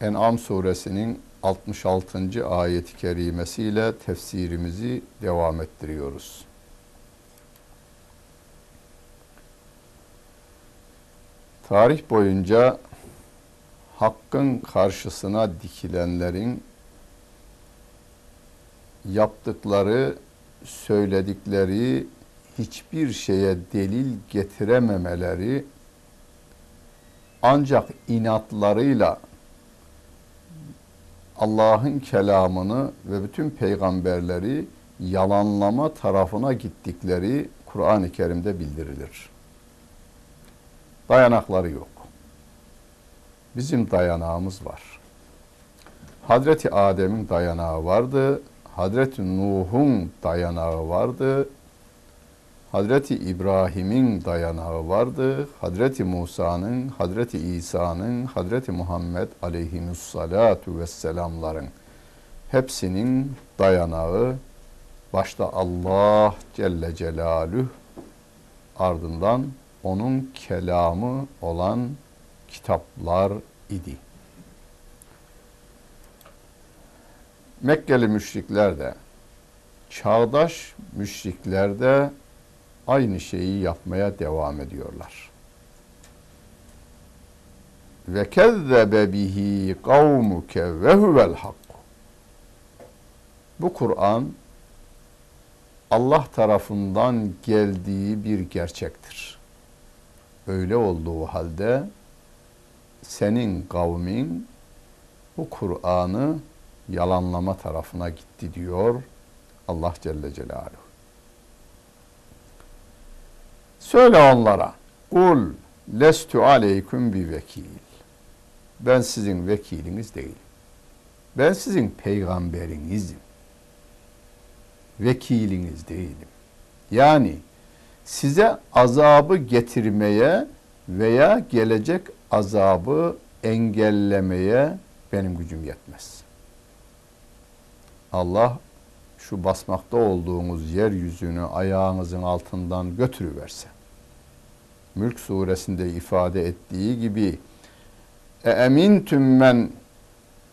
En'am suresinin 66. ayeti kerimesiyle tefsirimizi devam ettiriyoruz. Tarih boyunca hakkın karşısına dikilenlerin yaptıkları, söyledikleri hiçbir şeye delil getirememeleri ancak inatlarıyla Allah'ın kelamını ve bütün peygamberleri yalanlama tarafına gittikleri Kur'an-ı Kerim'de bildirilir. Dayanakları yok. Bizim dayanağımız var. Hazreti Adem'in dayanağı vardı. Hazreti Nuh'un dayanağı vardı. Hazreti İbrahim'in dayanağı vardı. Hazreti Musa'nın, Hazreti İsa'nın, Hazreti Muhammed aleyhimussalatu vesselamların hepsinin dayanağı başta Allah Celle Celaluhu ardından onun kelamı olan kitaplar idi. Mekkeli müşrikler de çağdaş müşrikler de aynı şeyi yapmaya devam ediyorlar. Ve kezzebe bihi kavmuke ve huvel hak. Bu Kur'an Allah tarafından geldiği bir gerçektir. Öyle olduğu halde senin kavmin bu Kur'an'ı yalanlama tarafına gitti diyor Allah Celle Celaluhu. Söyle onlara. Kul lestu aleyküm bi vekil. Ben sizin vekiliniz değilim. Ben sizin peygamberinizim. Vekiliniz değilim. Yani size azabı getirmeye veya gelecek azabı engellemeye benim gücüm yetmez. Allah şu basmakta olduğunuz yeryüzünü ayağınızın altından götürüverse. Mülk suresinde ifade ettiği gibi e emintüm men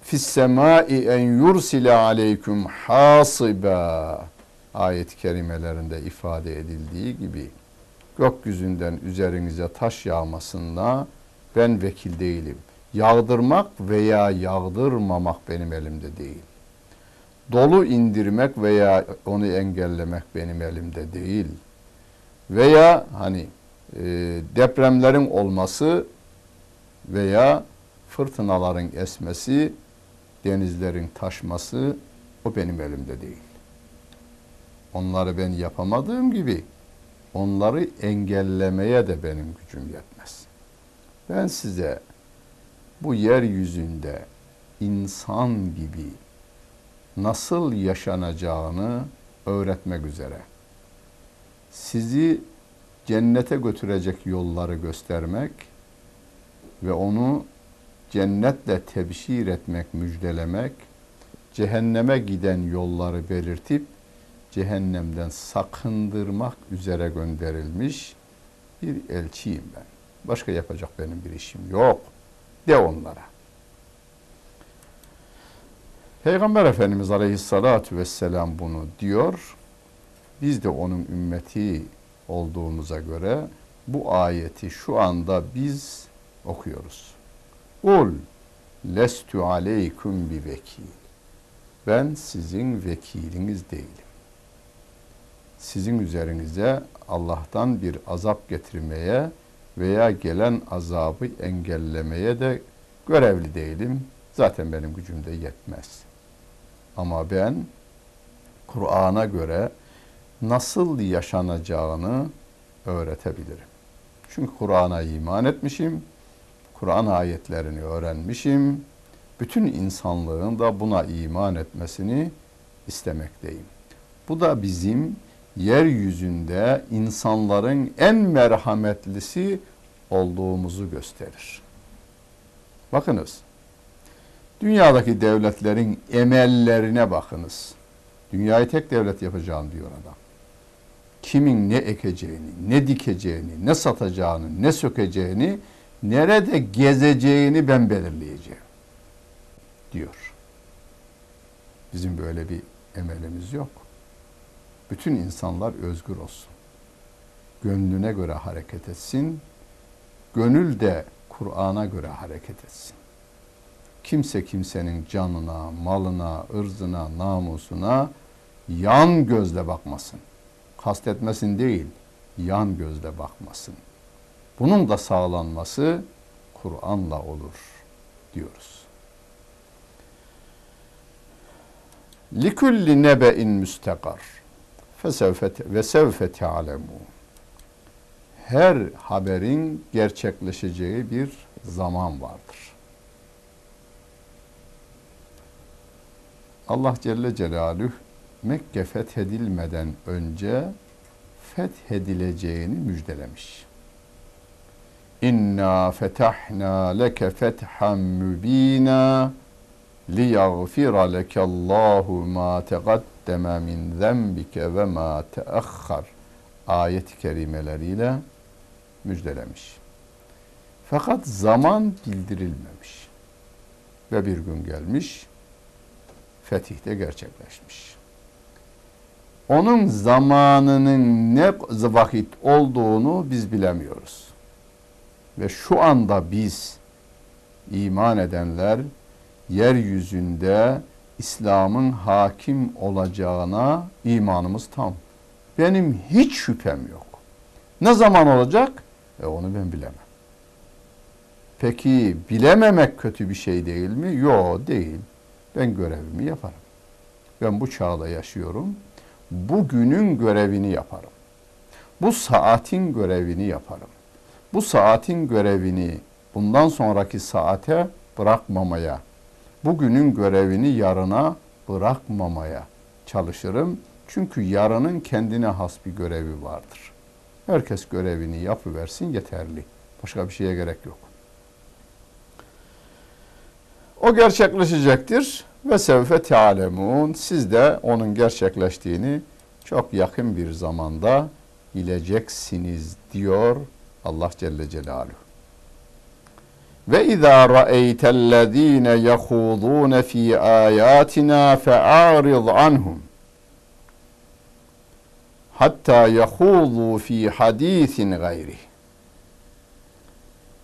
fis semai en yursile aleyküm hasiba ayet-i kerimelerinde ifade edildiği gibi gökyüzünden üzerinize taş yağmasında ben vekil değilim. Yağdırmak veya yağdırmamak benim elimde değil. Dolu indirmek veya onu engellemek benim elimde değil. Veya hani depremlerin olması veya fırtınaların esmesi, denizlerin taşması o benim elimde değil. Onları ben yapamadığım gibi onları engellemeye de benim gücüm yetmez. Ben size bu yeryüzünde insan gibi nasıl yaşanacağını öğretmek üzere sizi cennete götürecek yolları göstermek ve onu cennetle tebşir etmek, müjdelemek, cehenneme giden yolları belirtip cehennemden sakındırmak üzere gönderilmiş bir elçiyim ben. Başka yapacak benim bir işim yok. De onlara. Peygamber Efendimiz Aleyhisselatü Vesselam bunu diyor. Biz de onun ümmeti olduğumuza göre bu ayeti şu anda biz okuyoruz. Ul lestu aleyküm bi vekil. Ben sizin vekiliniz değilim. Sizin üzerinize Allah'tan bir azap getirmeye veya gelen azabı engellemeye de görevli değilim. Zaten benim gücümde yetmez. Ama ben Kur'an'a göre nasıl yaşanacağını öğretebilirim. Çünkü Kur'an'a iman etmişim, Kur'an ayetlerini öğrenmişim, bütün insanlığın da buna iman etmesini istemekteyim. Bu da bizim yeryüzünde insanların en merhametlisi olduğumuzu gösterir. Bakınız, dünyadaki devletlerin emellerine bakınız. Dünyayı tek devlet yapacağım diyor adam. Kimin ne ekeceğini, ne dikeceğini, ne satacağını, ne sökeceğini, nerede gezeceğini ben belirleyeceğim diyor. Bizim böyle bir emelimiz yok. Bütün insanlar özgür olsun. Gönlüne göre hareket etsin. Gönül de Kur'an'a göre hareket etsin. Kimse kimsenin canına, malına, ırzına, namusuna yan gözle bakmasın. Kastetmesin değil, yan gözle bakmasın. Bunun da sağlanması Kur'an'la olur diyoruz. Likulli nebe'in müstekar ve sevfe te'alemun. Her haberin gerçekleşeceği bir zaman vardır. Allah Celle Celaluhu Mekke fethedilmeden önce fethedileceğini müjdelemiş. İnna fetahna leke fethan mübina liyaghfira leke Allahu ma teqaddeme min zenbike ve ma teahhar ayet-i kerimeleriyle müjdelemiş. Fakat zaman bildirilmemiş. Ve bir gün gelmiş, fetih de gerçekleşmiş. Onun zamanının ne vakit olduğunu biz bilemiyoruz. Ve şu anda biz iman edenler yeryüzünde İslam'ın hakim olacağına imanımız tam. Benim hiç şüphem yok. Ne zaman olacak? E onu ben bilemem. Peki bilememek kötü bir şey değil mi? Yok değil. Ben görevimi yaparım. Ben bu çağda yaşıyorum. Bugünün görevini yaparım. Bu saatin görevini yaparım. Bu saatin görevini bundan sonraki saate bırakmamaya, bugünün görevini yarına bırakmamaya çalışırım. Çünkü yarının kendine has bir görevi vardır. Herkes görevini yapıversin yeterli. Başka bir şeye gerek yok. O gerçekleşecektir ve sevfe tealemun. Siz de onun gerçekleştiğini çok yakın bir zamanda bileceksiniz diyor Allah Celle Celaluhu. Ve izâ ra'eytellezîne yehûzûne fî âyâtinâ fe'ârid anhum hatta yahuzu fi hadisin gayri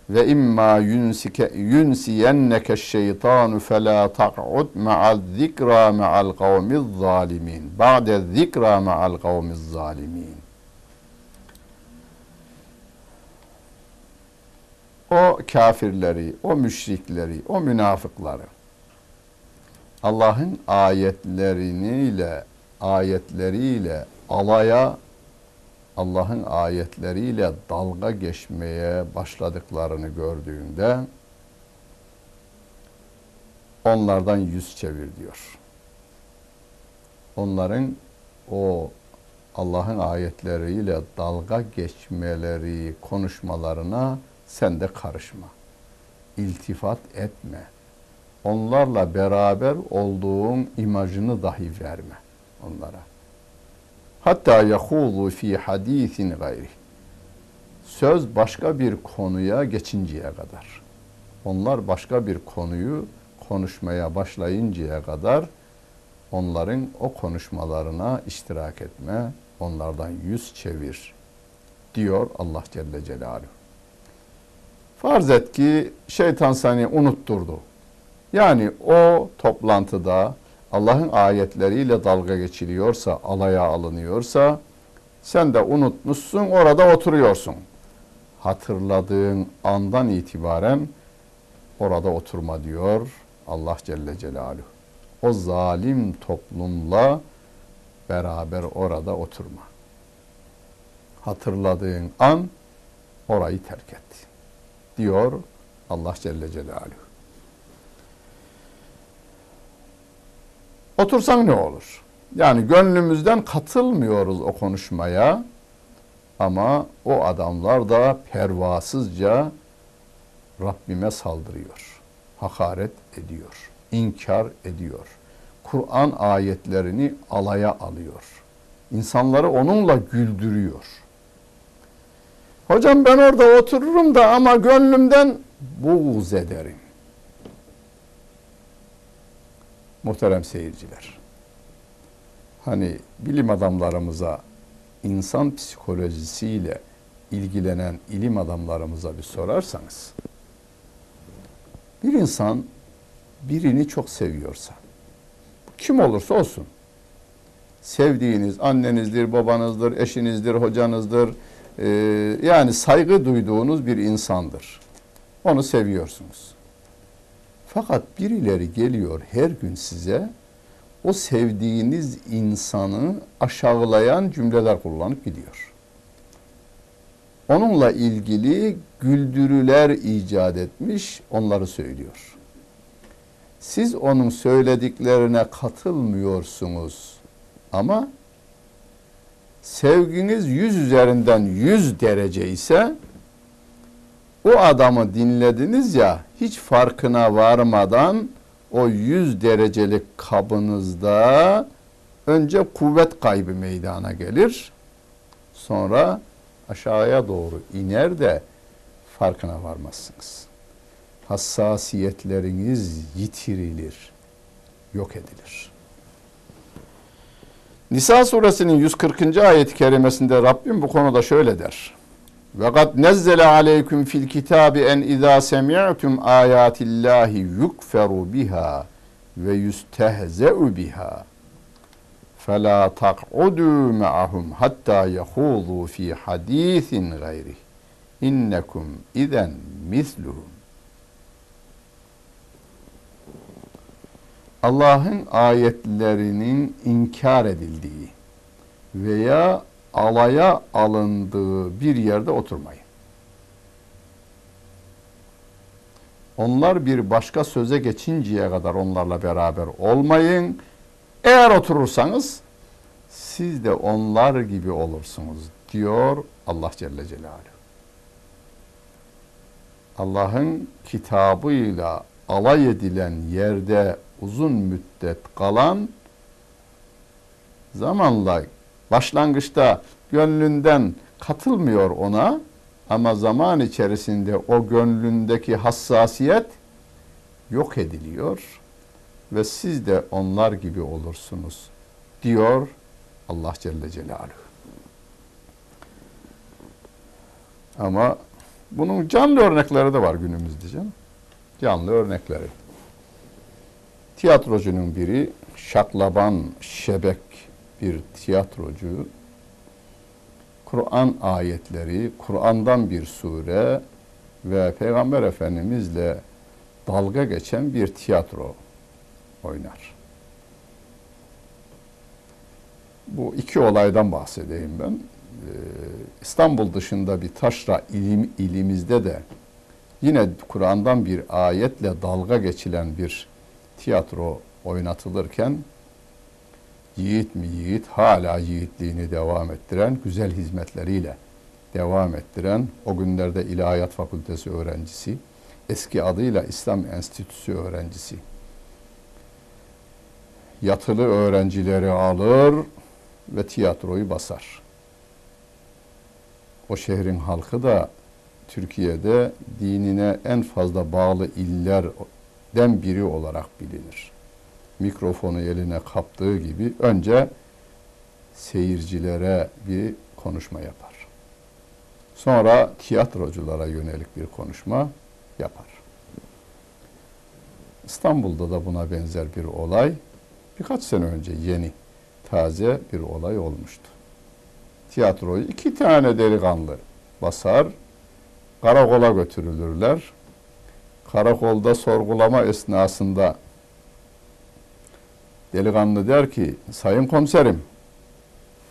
ve imma yunsike yunsiyenneke şeytanu fela taq'ud ma'al zikra ma'al kavmiz zalimin. Ba'de zikra ma'al kavmiz zalimin. O kafirleri, o müşrikleri, o münafıkları Allah'ın ayetleriyle ayetleriyle alaya Allah'ın ayetleriyle dalga geçmeye başladıklarını gördüğünde onlardan yüz çevir diyor. Onların o Allah'ın ayetleriyle dalga geçmeleri, konuşmalarına sen de karışma. İltifat etme. Onlarla beraber olduğun imajını dahi verme onlara. Hatta yahuzu fi hadisin gayri. Söz başka bir konuya geçinceye kadar. Onlar başka bir konuyu konuşmaya başlayıncaya kadar onların o konuşmalarına iştirak etme, onlardan yüz çevir diyor Allah Celle Celaluhu. Farz et ki şeytan seni unutturdu. Yani o toplantıda Allah'ın ayetleriyle dalga geçiliyorsa, alaya alınıyorsa sen de unutmuşsun orada oturuyorsun. Hatırladığın andan itibaren orada oturma diyor Allah Celle Celaluhu. O zalim toplumla beraber orada oturma. Hatırladığın an orayı terk et diyor Allah Celle Celaluhu. Otursan ne olur? Yani gönlümüzden katılmıyoruz o konuşmaya ama o adamlar da pervasızca Rabbime saldırıyor, hakaret ediyor, inkar ediyor. Kur'an ayetlerini alaya alıyor. İnsanları onunla güldürüyor. Hocam ben orada otururum da ama gönlümden buğz ederim. Muhterem seyirciler. Hani bilim adamlarımıza, insan psikolojisiyle ilgilenen ilim adamlarımıza bir sorarsanız, bir insan birini çok seviyorsa, kim olursa olsun, sevdiğiniz annenizdir, babanızdır, eşinizdir, hocanızdır, e, yani saygı duyduğunuz bir insandır. Onu seviyorsunuz. Fakat birileri geliyor her gün size o sevdiğiniz insanı aşağılayan cümleler kullanıp gidiyor. Onunla ilgili güldürüler icat etmiş, onları söylüyor. Siz onun söylediklerine katılmıyorsunuz ama sevginiz yüz üzerinden yüz derece ise o adamı dinlediniz ya hiç farkına varmadan o yüz derecelik kabınızda önce kuvvet kaybı meydana gelir. Sonra aşağıya doğru iner de farkına varmazsınız. Hassasiyetleriniz yitirilir, yok edilir. Nisa suresinin 140. ayet-i kerimesinde Rabbim bu konuda şöyle der. Ve kad nezzele aleyküm fil kitabi en izâ semi'tum âyâtillâhi yukferu biha ve yüstehze'u biha. Fela tak'udu ma'ahum hatta yahûzu fi hadîsin gayrih. İnnekum izen misluhum. Allah'ın ayetlerinin inkar edildiği veya alaya alındığı bir yerde oturmayın. Onlar bir başka söze geçinceye kadar onlarla beraber olmayın. Eğer oturursanız siz de onlar gibi olursunuz diyor Allah Celle Celaluhu. Allah'ın kitabıyla alay edilen yerde uzun müddet kalan zamanla başlangıçta gönlünden katılmıyor ona ama zaman içerisinde o gönlündeki hassasiyet yok ediliyor ve siz de onlar gibi olursunuz diyor Allah Celle Celaluhu. Ama bunun canlı örnekleri de var günümüzde canım. Canlı örnekleri. Tiyatrocunun biri Şaklaban Şebek bir tiyatrocu Kur'an ayetleri, Kur'an'dan bir sure ve Peygamber Efendimizle dalga geçen bir tiyatro oynar. Bu iki olaydan bahsedeyim ben. Ee, İstanbul dışında bir taşra ilim, ilimizde de yine Kur'an'dan bir ayetle dalga geçilen bir tiyatro oynatılırken yiğit mi yiğit hala yiğitliğini devam ettiren güzel hizmetleriyle devam ettiren o günlerde İlahiyat Fakültesi öğrencisi eski adıyla İslam Enstitüsü öğrencisi yatılı öğrencileri alır ve tiyatroyu basar. O şehrin halkı da Türkiye'de dinine en fazla bağlı illerden biri olarak bilinir. Mikrofonu eline kaptığı gibi önce seyircilere bir konuşma yapar. Sonra tiyatroculara yönelik bir konuşma yapar. İstanbul'da da buna benzer bir olay birkaç sene önce yeni, taze bir olay olmuştu. Tiyatroyu iki tane delikanlı basar, karakola götürülürler. Karakolda sorgulama esnasında delikanlı der ki, sayın komiserim,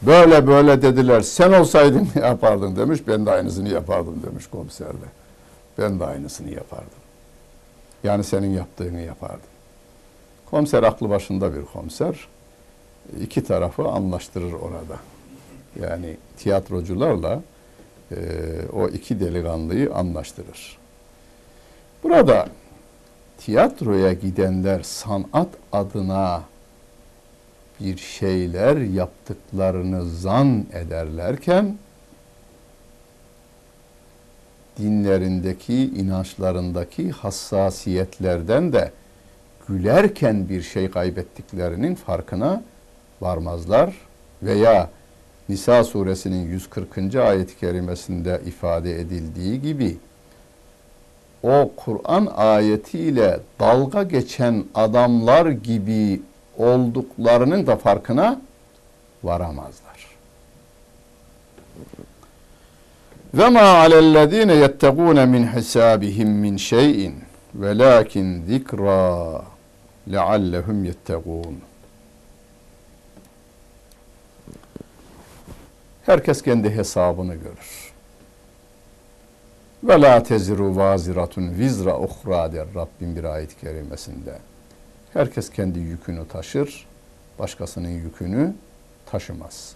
böyle böyle dediler, sen olsaydın ne yapardın demiş, ben de aynısını yapardım demiş komiserle. Ben de aynısını yapardım. Yani senin yaptığını yapardım. Komiser aklı başında bir komiser. İki tarafı anlaştırır orada. Yani tiyatrocularla e, o iki delikanlıyı anlaştırır. Burada tiyatroya gidenler sanat adına bir şeyler yaptıklarını zan ederlerken dinlerindeki, inançlarındaki hassasiyetlerden de gülerken bir şey kaybettiklerinin farkına varmazlar veya Nisa suresinin 140. ayet-i kerimesinde ifade edildiği gibi o Kur'an ayetiyle dalga geçen adamlar gibi olduklarının da farkına varamazlar. Ve ma alellezine yettegûne min hisabihim min şey'in velakin zikra leallehum yettegûn. Herkes kendi hesabını görür. Ve la teziru vaziratun vizra uhra der Rabbim bir ayet-i kerimesinde. Herkes kendi yükünü taşır, başkasının yükünü taşımaz.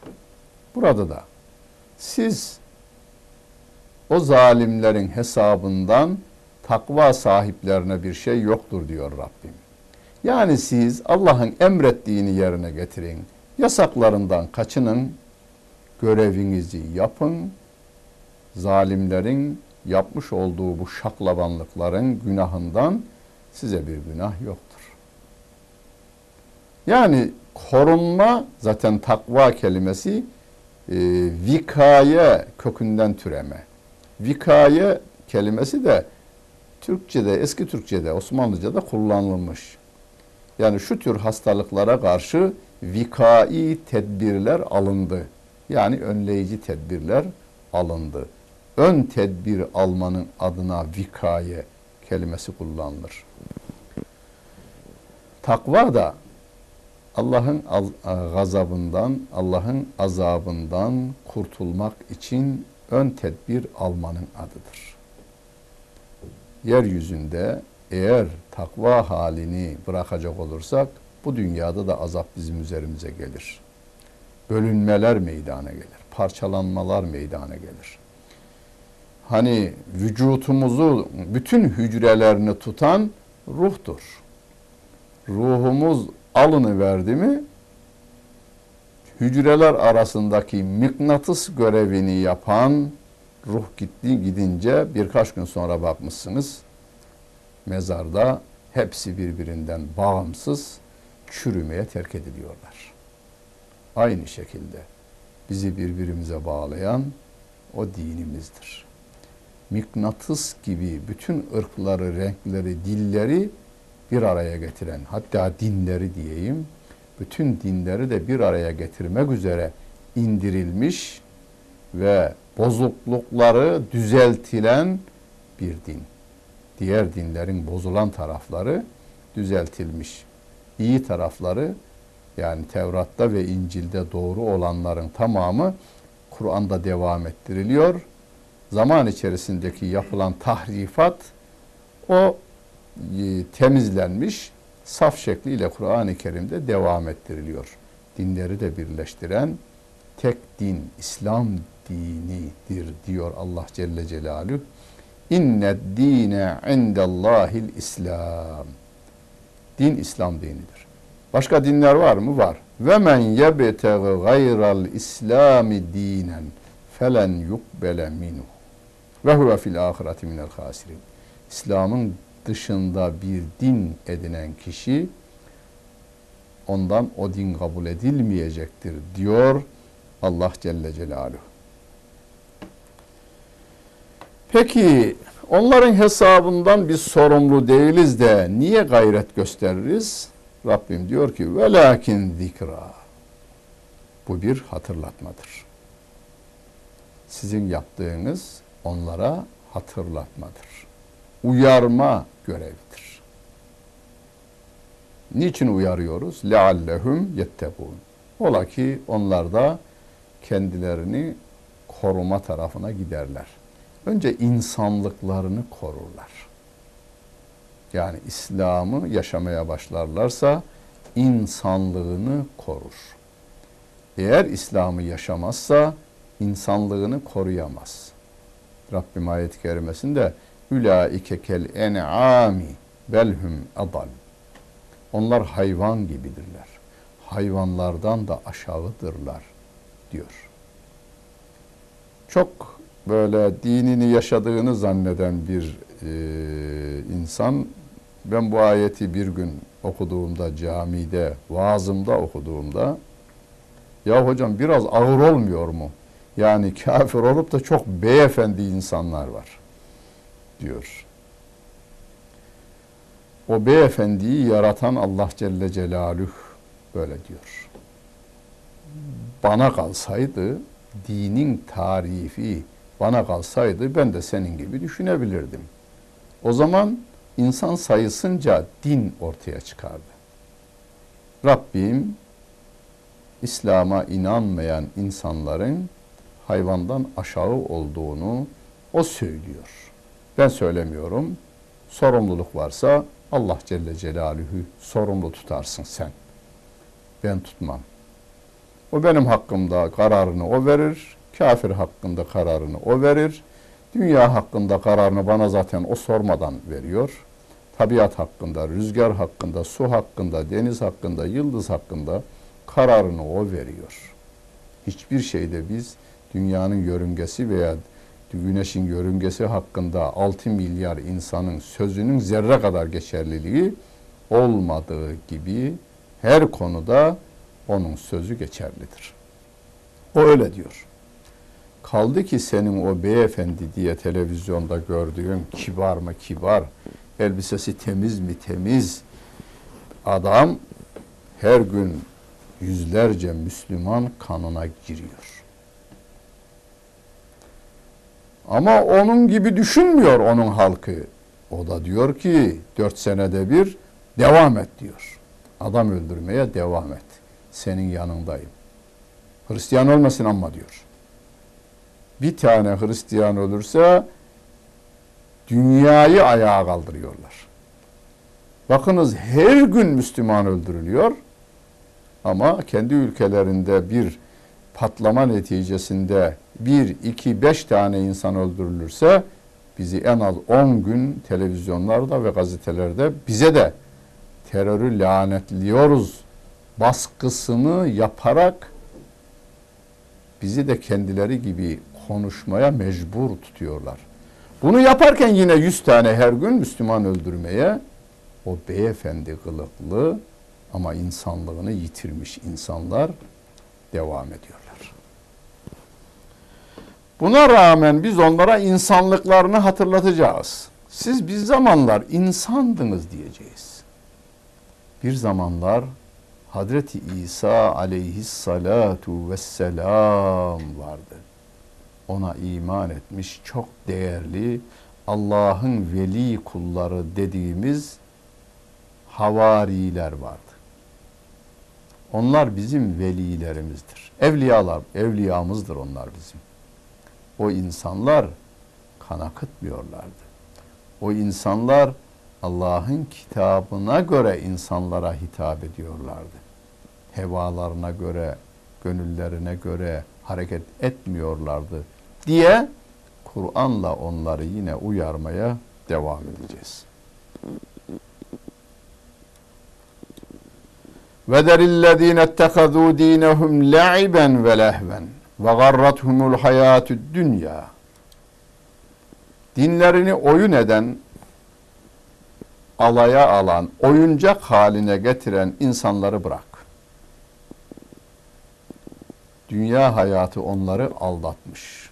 Burada da siz o zalimlerin hesabından takva sahiplerine bir şey yoktur diyor Rabbim. Yani siz Allah'ın emrettiğini yerine getirin. Yasaklarından kaçının, görevinizi yapın. Zalimlerin yapmış olduğu bu şaklabanlıkların günahından size bir günah yoktur. Yani korunma zaten takva kelimesi e, vikaye kökünden türeme. Vikaye kelimesi de Türkçe'de, eski Türkçe'de, Osmanlıca'da kullanılmış. Yani şu tür hastalıklara karşı vikai tedbirler alındı. Yani önleyici tedbirler alındı. Ön tedbir almanın adına vikaye kelimesi kullanılır. Takva da Allah'ın gazabından, Allah'ın azabından kurtulmak için ön tedbir almanın adıdır. Yeryüzünde eğer takva halini bırakacak olursak bu dünyada da azap bizim üzerimize gelir. Bölünmeler meydana gelir. Parçalanmalar meydana gelir. Hani vücutumuzu bütün hücrelerini tutan ruhtur. Ruhumuz alını verdi mi hücreler arasındaki mıknatıs görevini yapan ruh gitti gidince birkaç gün sonra bakmışsınız mezarda hepsi birbirinden bağımsız çürümeye terk ediliyorlar. Aynı şekilde bizi birbirimize bağlayan o dinimizdir. Mıknatıs gibi bütün ırkları, renkleri, dilleri bir araya getiren, hatta dinleri diyeyim, bütün dinleri de bir araya getirmek üzere indirilmiş ve bozuklukları düzeltilen bir din. Diğer dinlerin bozulan tarafları düzeltilmiş. İyi tarafları yani Tevrat'ta ve İncil'de doğru olanların tamamı Kur'an'da devam ettiriliyor. Zaman içerisindeki yapılan tahrifat o temizlenmiş, saf şekliyle Kur'an-ı Kerim'de devam ettiriliyor. Dinleri de birleştiren tek din, İslam dinidir diyor Allah Celle Celaluhu. İnne dine indellahil İslam. Din İslam dinidir. Başka dinler var mı? Var. Ve men yebtegi gayral İslami dinen felen yukbele minhu. Ve huve fil ahireti minel hasirin. İslam'ın dışında bir din edinen kişi ondan o din kabul edilmeyecektir diyor Allah Celle Celaluhu. Peki onların hesabından biz sorumlu değiliz de niye gayret gösteririz? Rabbim diyor ki velakin zikra. Bu bir hatırlatmadır. Sizin yaptığınız onlara hatırlatmadır Uyarma görevidir. Niçin uyarıyoruz? لَعَلَّهُمْ يَتَّقُونَ Ola ki onlar da kendilerini koruma tarafına giderler. Önce insanlıklarını korurlar. yani İslam'ı yaşamaya başlarlarsa insanlığını korur. Eğer İslam'ı yaşamazsa insanlığını koruyamaz. Rabbim ayet-i kerimesinde Ülaike kel en'ami belhum adal. Onlar hayvan gibidirler. Hayvanlardan da aşağıdırlar diyor. Çok böyle dinini yaşadığını zanneden bir e, insan ben bu ayeti bir gün okuduğumda camide, vaazımda okuduğumda ya hocam biraz ağır olmuyor mu? Yani kafir olup da çok beyefendi insanlar var diyor. O beyefendiyi yaratan Allah Celle Celaluhu böyle diyor. Bana kalsaydı dinin tarifi bana kalsaydı ben de senin gibi düşünebilirdim. O zaman insan sayısınca din ortaya çıkardı. Rabbim İslam'a inanmayan insanların hayvandan aşağı olduğunu o söylüyor. Ben söylemiyorum. Sorumluluk varsa Allah Celle Celaluhu sorumlu tutarsın sen. Ben tutmam. O benim hakkımda kararını o verir. Kafir hakkında kararını o verir. Dünya hakkında kararını bana zaten o sormadan veriyor. Tabiat hakkında, rüzgar hakkında, su hakkında, deniz hakkında, yıldız hakkında kararını o veriyor. Hiçbir şeyde biz dünyanın yörüngesi veya güneşin yörüngesi hakkında 6 milyar insanın sözünün zerre kadar geçerliliği olmadığı gibi her konuda onun sözü geçerlidir. O öyle diyor. Kaldı ki senin o beyefendi diye televizyonda gördüğün kibar mı kibar, elbisesi temiz mi temiz adam her gün yüzlerce Müslüman kanına giriyor. Ama onun gibi düşünmüyor onun halkı. O da diyor ki dört senede bir devam et diyor. Adam öldürmeye devam et. Senin yanındayım. Hristiyan olmasın ama diyor. Bir tane Hristiyan ölürse dünyayı ayağa kaldırıyorlar. Bakınız her gün Müslüman öldürülüyor. Ama kendi ülkelerinde bir patlama neticesinde bir, iki, beş tane insan öldürülürse bizi en az on gün televizyonlarda ve gazetelerde bize de terörü lanetliyoruz baskısını yaparak bizi de kendileri gibi konuşmaya mecbur tutuyorlar. Bunu yaparken yine yüz tane her gün Müslüman öldürmeye o beyefendi kılıklı ama insanlığını yitirmiş insanlar devam ediyorlar. Buna rağmen biz onlara insanlıklarını hatırlatacağız. Siz bir zamanlar insandınız diyeceğiz. Bir zamanlar Hazreti İsa aleyhissalatu vesselam vardı. Ona iman etmiş çok değerli Allah'ın veli kulları dediğimiz havariler vardı. Onlar bizim velilerimizdir. Evliyalar, evliyamızdır onlar bizim. O insanlar kan akıtmıyorlardı. O insanlar Allah'ın kitabına göre insanlara hitap ediyorlardı. Hevalarına göre, gönüllerine göre hareket etmiyorlardı diye Kur'an'la onları yine uyarmaya devam edeceğiz. Ve derillezine ettehazû dînehum le'iben ve lehven ve garrathumul hayâtud dünya. Dinlerini oyun eden, alaya alan, oyuncak haline getiren insanları bırak. Dünya hayatı onları aldatmış.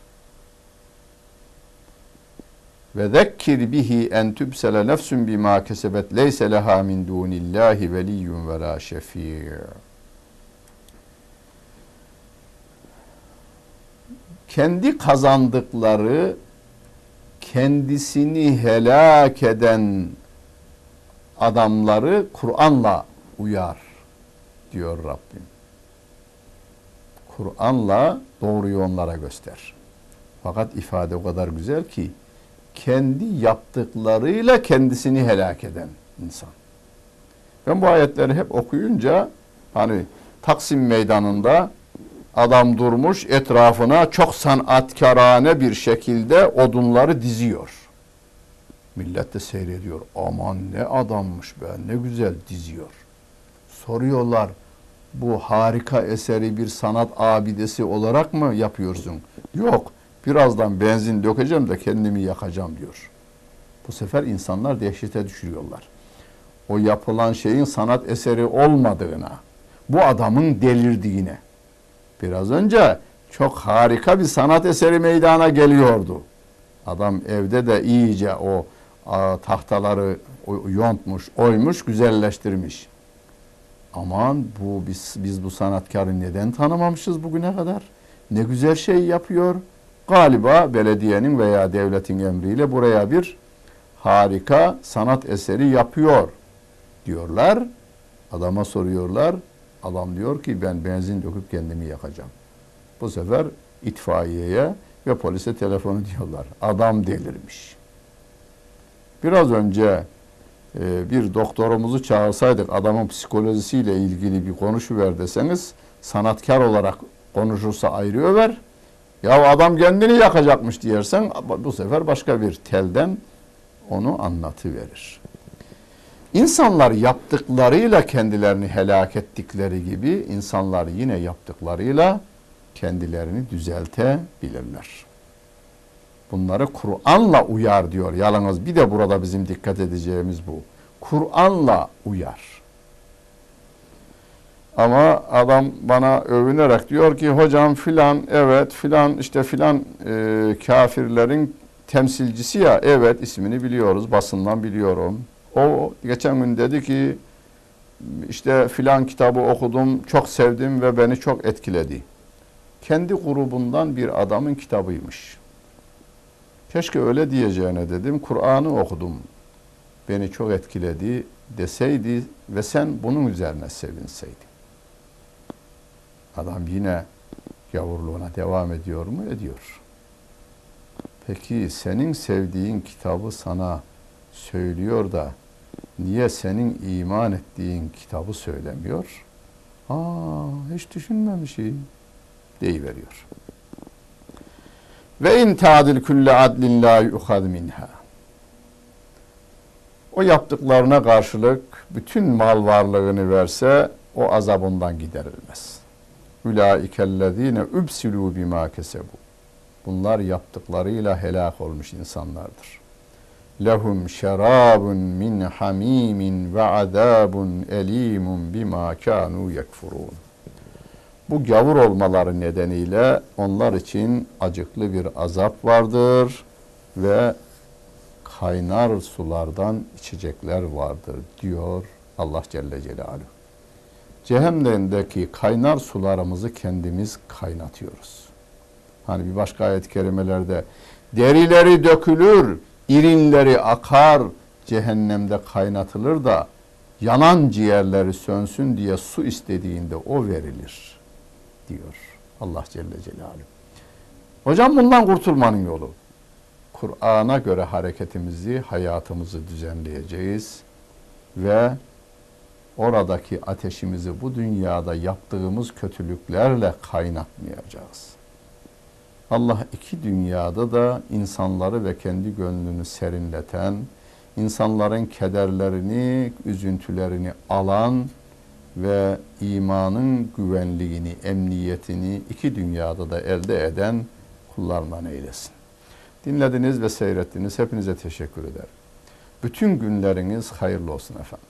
Ve zekkir bihi en tübsele nefsun bima kesebet leyse leha min dunillahi veliyyun ve la şefî. Kendi kazandıkları kendisini helak eden adamları Kur'an'la uyar diyor Rabbim. Kur'an'la doğruyu onlara göster. Fakat ifade o kadar güzel ki kendi yaptıklarıyla kendisini helak eden insan. Ben bu ayetleri hep okuyunca hani Taksim Meydanı'nda adam durmuş etrafına çok sanatkarane bir şekilde odunları diziyor. Millet de seyrediyor. Aman ne adammış be ne güzel diziyor. Soruyorlar bu harika eseri bir sanat abidesi olarak mı yapıyorsun? Yok birazdan benzin dökeceğim de kendimi yakacağım diyor. Bu sefer insanlar dehşete düşürüyorlar. O yapılan şeyin sanat eseri olmadığına, bu adamın delirdiğine. Biraz önce çok harika bir sanat eseri meydana geliyordu. Adam evde de iyice o a, tahtaları yontmuş, oymuş, güzelleştirmiş. Aman bu biz, biz bu sanatkarı neden tanımamışız bugüne kadar? Ne güzel şey yapıyor. Galiba belediyenin veya devletin emriyle buraya bir harika sanat eseri yapıyor diyorlar. Adama soruyorlar. Adam diyor ki ben benzin döküp kendimi yakacağım. Bu sefer itfaiyeye ve polise telefonu diyorlar. Adam delirmiş. Biraz önce e, bir doktorumuzu çağırsaydık adamın psikolojisiyle ilgili bir konuşuver deseniz sanatkar olarak konuşursa ayrı över. Ya adam kendini yakacakmış diyersen bu sefer başka bir telden onu anlatıverir. İnsanlar yaptıklarıyla kendilerini helak ettikleri gibi insanlar yine yaptıklarıyla kendilerini düzeltebilirler. Bunları Kur'an'la uyar diyor. Yalnız bir de burada bizim dikkat edeceğimiz bu. Kur'an'la uyar. Ama adam bana övünerek diyor ki hocam filan evet filan işte filan e, kafirlerin temsilcisi ya evet ismini biliyoruz basından biliyorum. O geçen gün dedi ki işte filan kitabı okudum çok sevdim ve beni çok etkiledi. Kendi grubundan bir adamın kitabıymış. Keşke öyle diyeceğine dedim. Kur'an'ı okudum. Beni çok etkiledi deseydi ve sen bunun üzerine sevinseydin. Adam yine gavurluğuna devam ediyor mu? Ediyor. Peki senin sevdiğin kitabı sana söylüyor da niye senin iman ettiğin kitabı söylemiyor? Aa hiç düşünmemişim deyiveriyor. Ve in ta'dil külle adlin la yuhad minha. O yaptıklarına karşılık bütün mal varlığını verse o azabından giderilmez. Ulaikellezine übsilu bima kesebu. Bunlar yaptıklarıyla helak olmuş insanlardır. Lehum şerabun min hamimin ve azabun elimun bima kanu yekfurun. Bu gavur olmaları nedeniyle onlar için acıklı bir azap vardır ve kaynar sulardan içecekler vardır diyor Allah Celle Celaluhu. Cehennemdeki kaynar sularımızı kendimiz kaynatıyoruz. Hani bir başka ayet-i kerimelerde derileri dökülür, irinleri akar, cehennemde kaynatılır da yanan ciğerleri sönsün diye su istediğinde o verilir diyor Allah Celle Celaluhu. Hocam bundan kurtulmanın yolu. Kur'an'a göre hareketimizi, hayatımızı düzenleyeceğiz ve oradaki ateşimizi bu dünyada yaptığımız kötülüklerle kaynatmayacağız. Allah iki dünyada da insanları ve kendi gönlünü serinleten, insanların kederlerini, üzüntülerini alan ve imanın güvenliğini, emniyetini iki dünyada da elde eden kullarından eylesin. Dinlediniz ve seyrettiniz. Hepinize teşekkür ederim. Bütün günleriniz hayırlı olsun efendim.